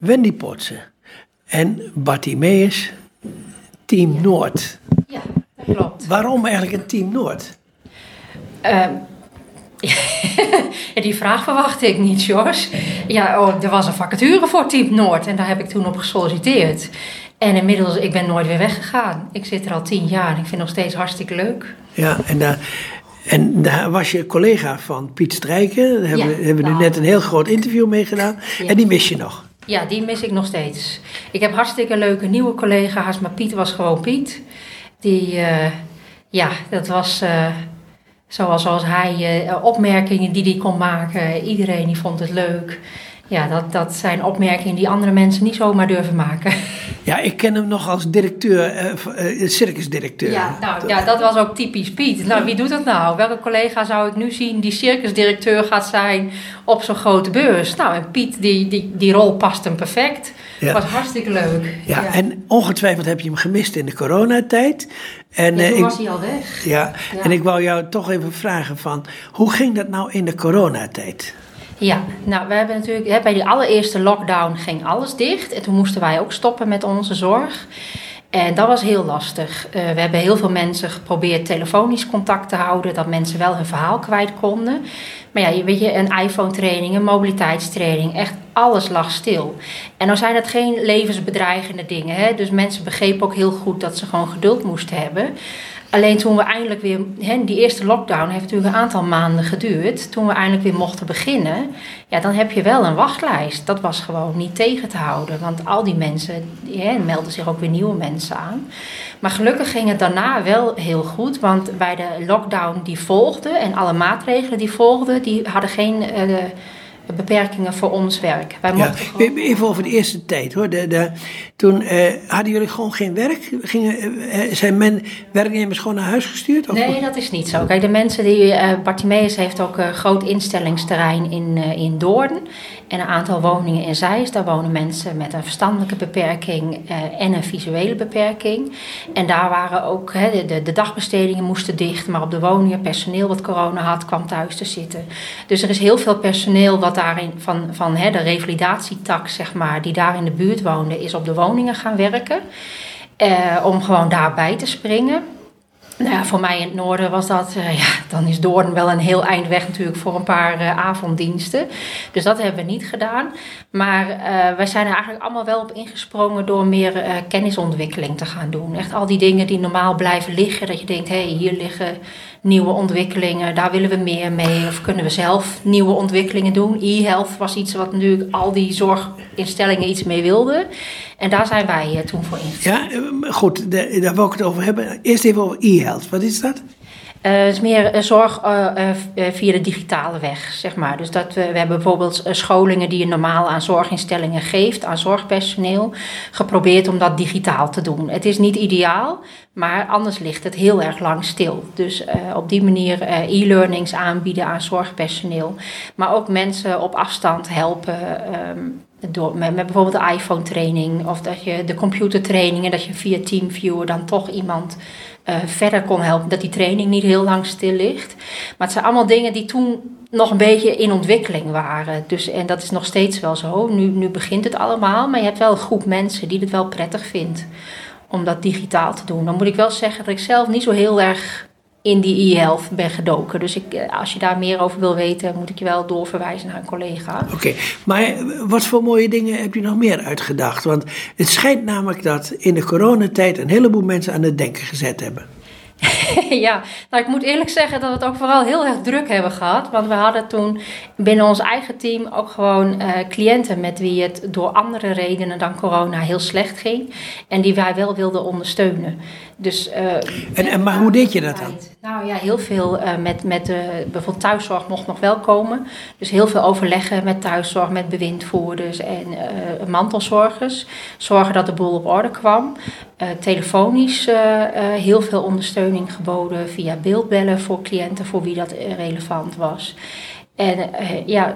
Wendy Potsen en Bartimeus, Team Noord. Ja, dat klopt. Waarom eigenlijk een Team Noord? Ehm, die vraag verwachtte ik niet, George. Ja, oh, er was een vacature voor Team Noord en daar heb ik toen op gesolliciteerd. En inmiddels, ik ben nooit weer weggegaan. Ik zit er al tien jaar en ik vind het nog steeds hartstikke leuk. Ja, en daar, en daar was je collega van Piet Strijken. Daar hebben, Ja, we- hebben nu net een heel groot interview mee gedaan. Ja. En die mis je nog. Ja, die mis ik nog steeds. Ik heb hartstikke leuke nieuwe collega's, maar Piet was gewoon Piet. Die, eh, ja, dat was eh, zoals, zoals hij, eh, opmerkingen die hij kon maken. Iedereen die vond het leuk. Ja, dat, dat zijn opmerkingen die andere mensen niet zomaar durven maken. Ja, ik ken hem nog als directeur, eh, eh, circusdirecteur. Ja, nou, ja, dat was ook typisch Piet. Nou, wie doet dat nou? Welke collega zou ik nu zien die circusdirecteur gaat zijn op zo'n grote beurs? Nou, en Piet, die, die, die rol past hem perfect. Ja. Was hartstikke leuk. Ja, en ongetwijfeld heb je hem gemist in de coronatijd. En, Ja, eh, toen ik, was hij al weg. ja, Ja. en ik wou jou toch even vragen van, hoe ging dat nou in de coronatijd? Ja, nou, we hebben natuurlijk, hè, bij die allereerste lockdown ging alles dicht. En toen moesten wij ook stoppen met onze zorg. En dat was heel lastig. Eh, we hebben heel veel mensen geprobeerd telefonisch contact te houden, dat mensen wel hun verhaal kwijt konden. Maar ja, je weet je, een iPhone-training, een mobiliteitstraining, echt alles lag stil. En dan zijn het geen levensbedreigende dingen. Hè? Dus mensen begrepen ook heel goed dat ze gewoon geduld moesten hebben. Alleen toen we eindelijk weer, hè, die eerste lockdown heeft natuurlijk een aantal maanden geduurd. Toen we eindelijk weer mochten beginnen, ja, dan heb je wel een wachtlijst. Dat was gewoon niet tegen te houden. Want al die mensen, hè, melden zich ook weer nieuwe mensen aan. Maar gelukkig ging het daarna wel heel goed. Want bij de lockdown die volgde en alle maatregelen die volgden, die hadden geen eh, beperkingen voor ons werk. Wij Ja, gewoon- even over de eerste tijd hoor. De, de, toen eh, hadden jullie gewoon geen werk? Gingen, eh, zijn men, werknemers gewoon naar huis gestuurd? Of Nee, dat is niet zo. Kijk, de mensen die. eh Bartimeus heeft ook een groot instellingsterrein in, eh, in Doorn. En een aantal woningen in Zeist. Daar wonen mensen met een verstandelijke beperking eh, en een visuele beperking. En daar waren ook. de, de dagbestedingen moesten dicht. Maar op de woningen, personeel wat corona had, kwam thuis te zitten. Dus er is heel veel personeel wat daarin. van, van hè, de revalidatietak, zeg maar. die daar in de buurt woonde, is op de woningen gaan werken. Eh, om gewoon daarbij te springen. Nou ja, voor mij in het noorden was dat, eh, ja, dan is Doorn wel een heel eind weg natuurlijk voor een paar eh, avonddiensten. Dus dat hebben we niet gedaan. Maar eh, wij zijn er eigenlijk allemaal wel op ingesprongen door meer kennisontwikkeling te gaan doen. Echt al die dingen die normaal blijven liggen, dat je denkt, hé, hey, hier liggen nieuwe ontwikkelingen, daar willen we meer mee. Of kunnen we zelf nieuwe ontwikkelingen doen. E-health was iets wat natuurlijk al die zorginstellingen iets mee wilden. En daar zijn wij eh, toen voor ingesprongen. Ja, eh, goed, daar wil ik het over hebben. Eerst even over e-health. Wat is dat? Eh, Het is meer zorg via de digitale weg, zeg maar. Dus dat we, we hebben bijvoorbeeld scholingen die je normaal aan zorginstellingen geeft, aan zorgpersoneel, geprobeerd om dat digitaal te doen. Het is niet ideaal, maar anders ligt het heel erg lang stil. Dus op die manier e-learnings aanbieden aan zorgpersoneel, maar ook mensen op afstand helpen. ehm, door, met, met bijvoorbeeld de iPhone training of dat je de computertrainingen, dat je via TeamViewer dan toch iemand eh, verder kon helpen. Dat die training niet heel lang stil ligt. Maar het zijn allemaal dingen die toen nog een beetje in ontwikkeling waren. Dus, en dat is nog steeds wel zo. Nu, nu begint het allemaal, maar je hebt wel een groep mensen die het wel prettig vindt om dat digitaal te doen. Dan moet ik wel zeggen dat ik zelf niet zo heel erg in die e-health ben gedoken. Dus ik, eh, als je daar meer over wil weten, moet ik je wel doorverwijzen naar een collega. Oké, maar eh, wat voor mooie dingen heb je nog meer uitgedacht? Want het schijnt namelijk dat in de coronatijd een heleboel mensen aan het denken gezet hebben. ja, nou ik moet eerlijk zeggen dat we het ook vooral heel erg druk hebben gehad. Want we hadden toen binnen ons eigen team ook gewoon eh, cliënten met wie het door andere redenen dan corona heel slecht ging. En die wij wel wilden ondersteunen. Dus, eh, En, en, maar hoe deed je dat dan? nou ja, heel veel eh, met, met bijvoorbeeld thuiszorg mocht nog wel komen. Dus heel veel overleggen met thuiszorg, met bewindvoerders en mantelzorgers. Zorgen dat de boel op orde kwam. Eh, telefonisch eh, eh, heel veel ondersteuning geboden via beeldbellen voor cliënten voor wie dat relevant was. En ja,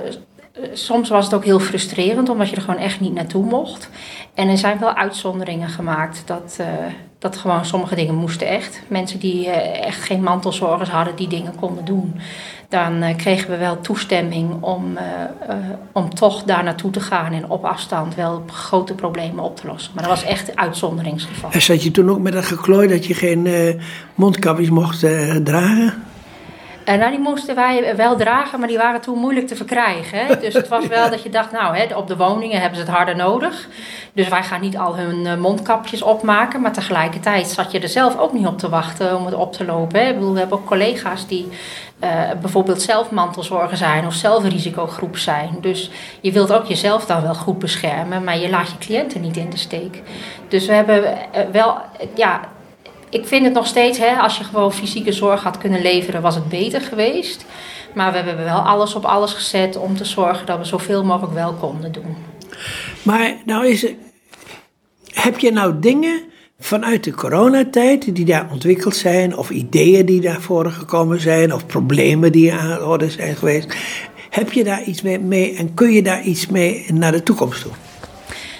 soms was het ook heel frustrerend omdat je er gewoon echt niet naartoe mocht. En er zijn wel uitzonderingen gemaakt dat, Dat gewoon sommige dingen moesten echt. Mensen die eh, echt geen mantelzorgers hadden, die dingen konden doen. Dan eh, kregen we wel toestemming om, uh, om toch daar naartoe te gaan en op afstand wel grote problemen op te lossen. Maar dat was echt een uitzonderingsgeval. En zat je toen ook met dat geklooi dat je geen mondkapjes mocht dragen? En nou, die moesten wij wel dragen, maar die waren toen moeilijk te verkrijgen. Hè? Dus het was wel dat je dacht, nou, hè, op de woningen hebben ze het harder nodig. Dus wij gaan niet al hun eh, mondkapjes opmaken. Maar tegelijkertijd zat je er zelf ook niet op te wachten om het op te lopen. Hè? Ik bedoel, we hebben ook collega's die uh, bijvoorbeeld zelf mantelzorger zijn of zelf een risicogroep zijn. Dus je wilt ook jezelf dan wel goed beschermen, maar je laat je cliënten niet in de steek. Dus we hebben eh, wel, ja, ik vind het nog steeds, hè, als je gewoon fysieke zorg had kunnen leveren, was het beter geweest. Maar we hebben wel alles op alles gezet om te zorgen dat we zoveel mogelijk wel konden doen. Maar nou is het, heb je nou dingen vanuit de coronatijd die daar ontwikkeld zijn, of ideeën die daarvoor gekomen zijn, of problemen die aan de orde zijn geweest, heb je daar iets mee, mee en kun je daar iets mee naar de toekomst toe?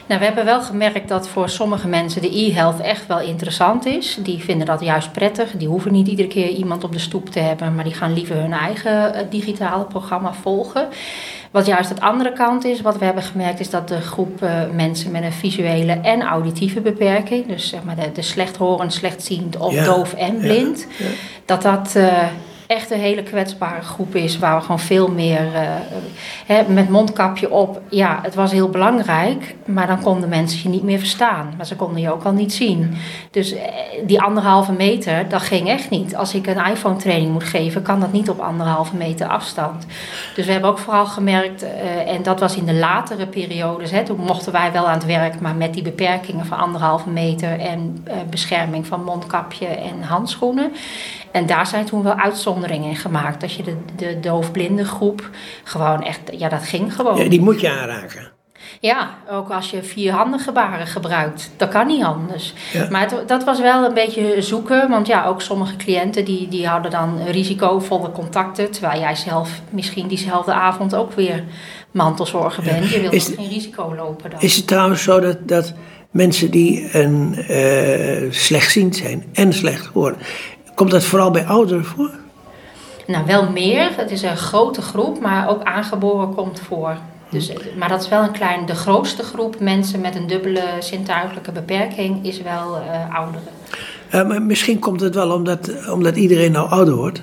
Nou, we hebben wel gemerkt dat voor sommige mensen de e-health echt wel interessant is. Die vinden dat juist prettig. Die hoeven niet iedere keer iemand op de stoep te hebben, maar die gaan liever hun eigen eh, digitale programma volgen. Wat juist het andere kant is, wat we hebben gemerkt, is dat de groep uh, mensen met een visuele en auditieve beperking, dus zeg maar de, de slechthorend, slechtziend of doof en blind, dat dat. Uh, echt een hele kwetsbare groep is, waar we gewoon veel meer uh, hè, met mondkapje op. Ja, het was heel belangrijk, maar dan konden mensen je niet meer verstaan. Maar ze konden je ook al niet zien. Dus eh, die anderhalve meter, dat ging echt niet. Als ik een iPhone-training moet geven, kan dat niet op anderhalve meter afstand. Dus we hebben ook vooral gemerkt, uh, en dat was in de latere periodes, hè, toen mochten wij wel aan het werk, maar met die beperkingen van anderhalve meter en bescherming van mondkapje en handschoenen. En daar zijn toen wel uitzonderingen in gemaakt. Dat je de, de doofblinde groep gewoon echt, ja, dat ging gewoon. Ja, die moet je aanraken. Ja, ook als je vierhandige gebaren gebruikt. Dat kan niet anders. Maar dat was wel een beetje zoeken. Want ja, ook sommige cliënten die, die hadden dan risicovolle contacten. Terwijl jij zelf misschien diezelfde avond ook weer mantelzorger bent. Je wilt geen risico lopen dan. Is het trouwens zo dat, dat mensen die een, uh, slechtziend zijn en slecht horen... Komt dat vooral bij ouderen voor? Nou, wel meer. Het is een grote groep, maar ook aangeboren komt voor. Dus, maar dat is wel een klein, de grootste groep mensen met een dubbele zintuigelijke beperking is wel uh, ouderen. Uh, maar misschien komt het wel omdat, omdat iedereen nou ouder wordt.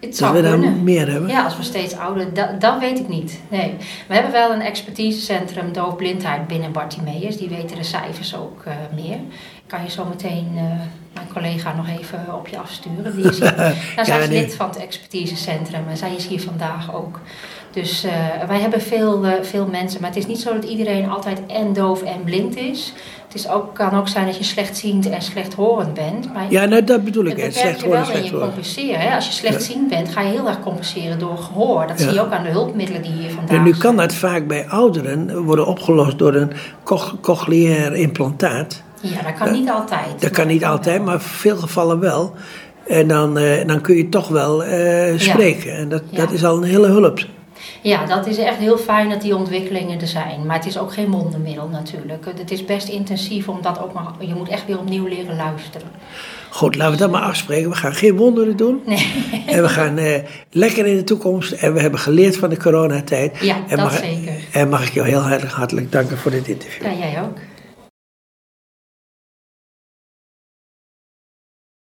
Het dat we daar meer hebben? Ja, als we steeds ouder, dat, dat weet ik niet. Nee. We hebben wel een expertisecentrum doofblindheid binnen Bartimeus. Die weten de cijfers ook uh, meer. Kan je zo meteen uh, mijn collega nog even op je afsturen. Die is hier, nou, zij is lid van het expertisecentrum en zij is hier vandaag ook. Dus uh, wij hebben veel, veel mensen, maar het is niet zo dat iedereen altijd en doof en blind is. Het is ook, kan ook zijn dat je slechtziend en slechthorend bent. Maar ja, nou, dat bedoel ik. Het slecht horen, slecht je compenseren. Hè? Als je slechtziend bent, ga je heel erg compenseren door gehoor. Dat zie je ook aan de hulpmiddelen die hier vandaag En nu kan dat vaak bij ouderen worden opgelost door een cochleair implantaat. Ja, dat kan niet altijd. Dat kan niet altijd, maar in veel gevallen wel. En dan, uh, dan kun je toch wel uh, spreken. En dat, dat is al een hele hulp. Ja, dat is echt heel fijn dat die ontwikkelingen er zijn. Maar het is ook geen wondermiddel natuurlijk. Het is best intensief, omdat ook maar, je moet echt weer opnieuw leren luisteren. Goed, laten we dat maar afspreken. We gaan geen wonderen doen. Nee. En we gaan uh, lekker in de toekomst. En we hebben geleerd van de coronatijd. Ja, en dat mag, zeker. En mag ik jou heel hartelijk, hartelijk danken voor dit interview. Ja, jij ook.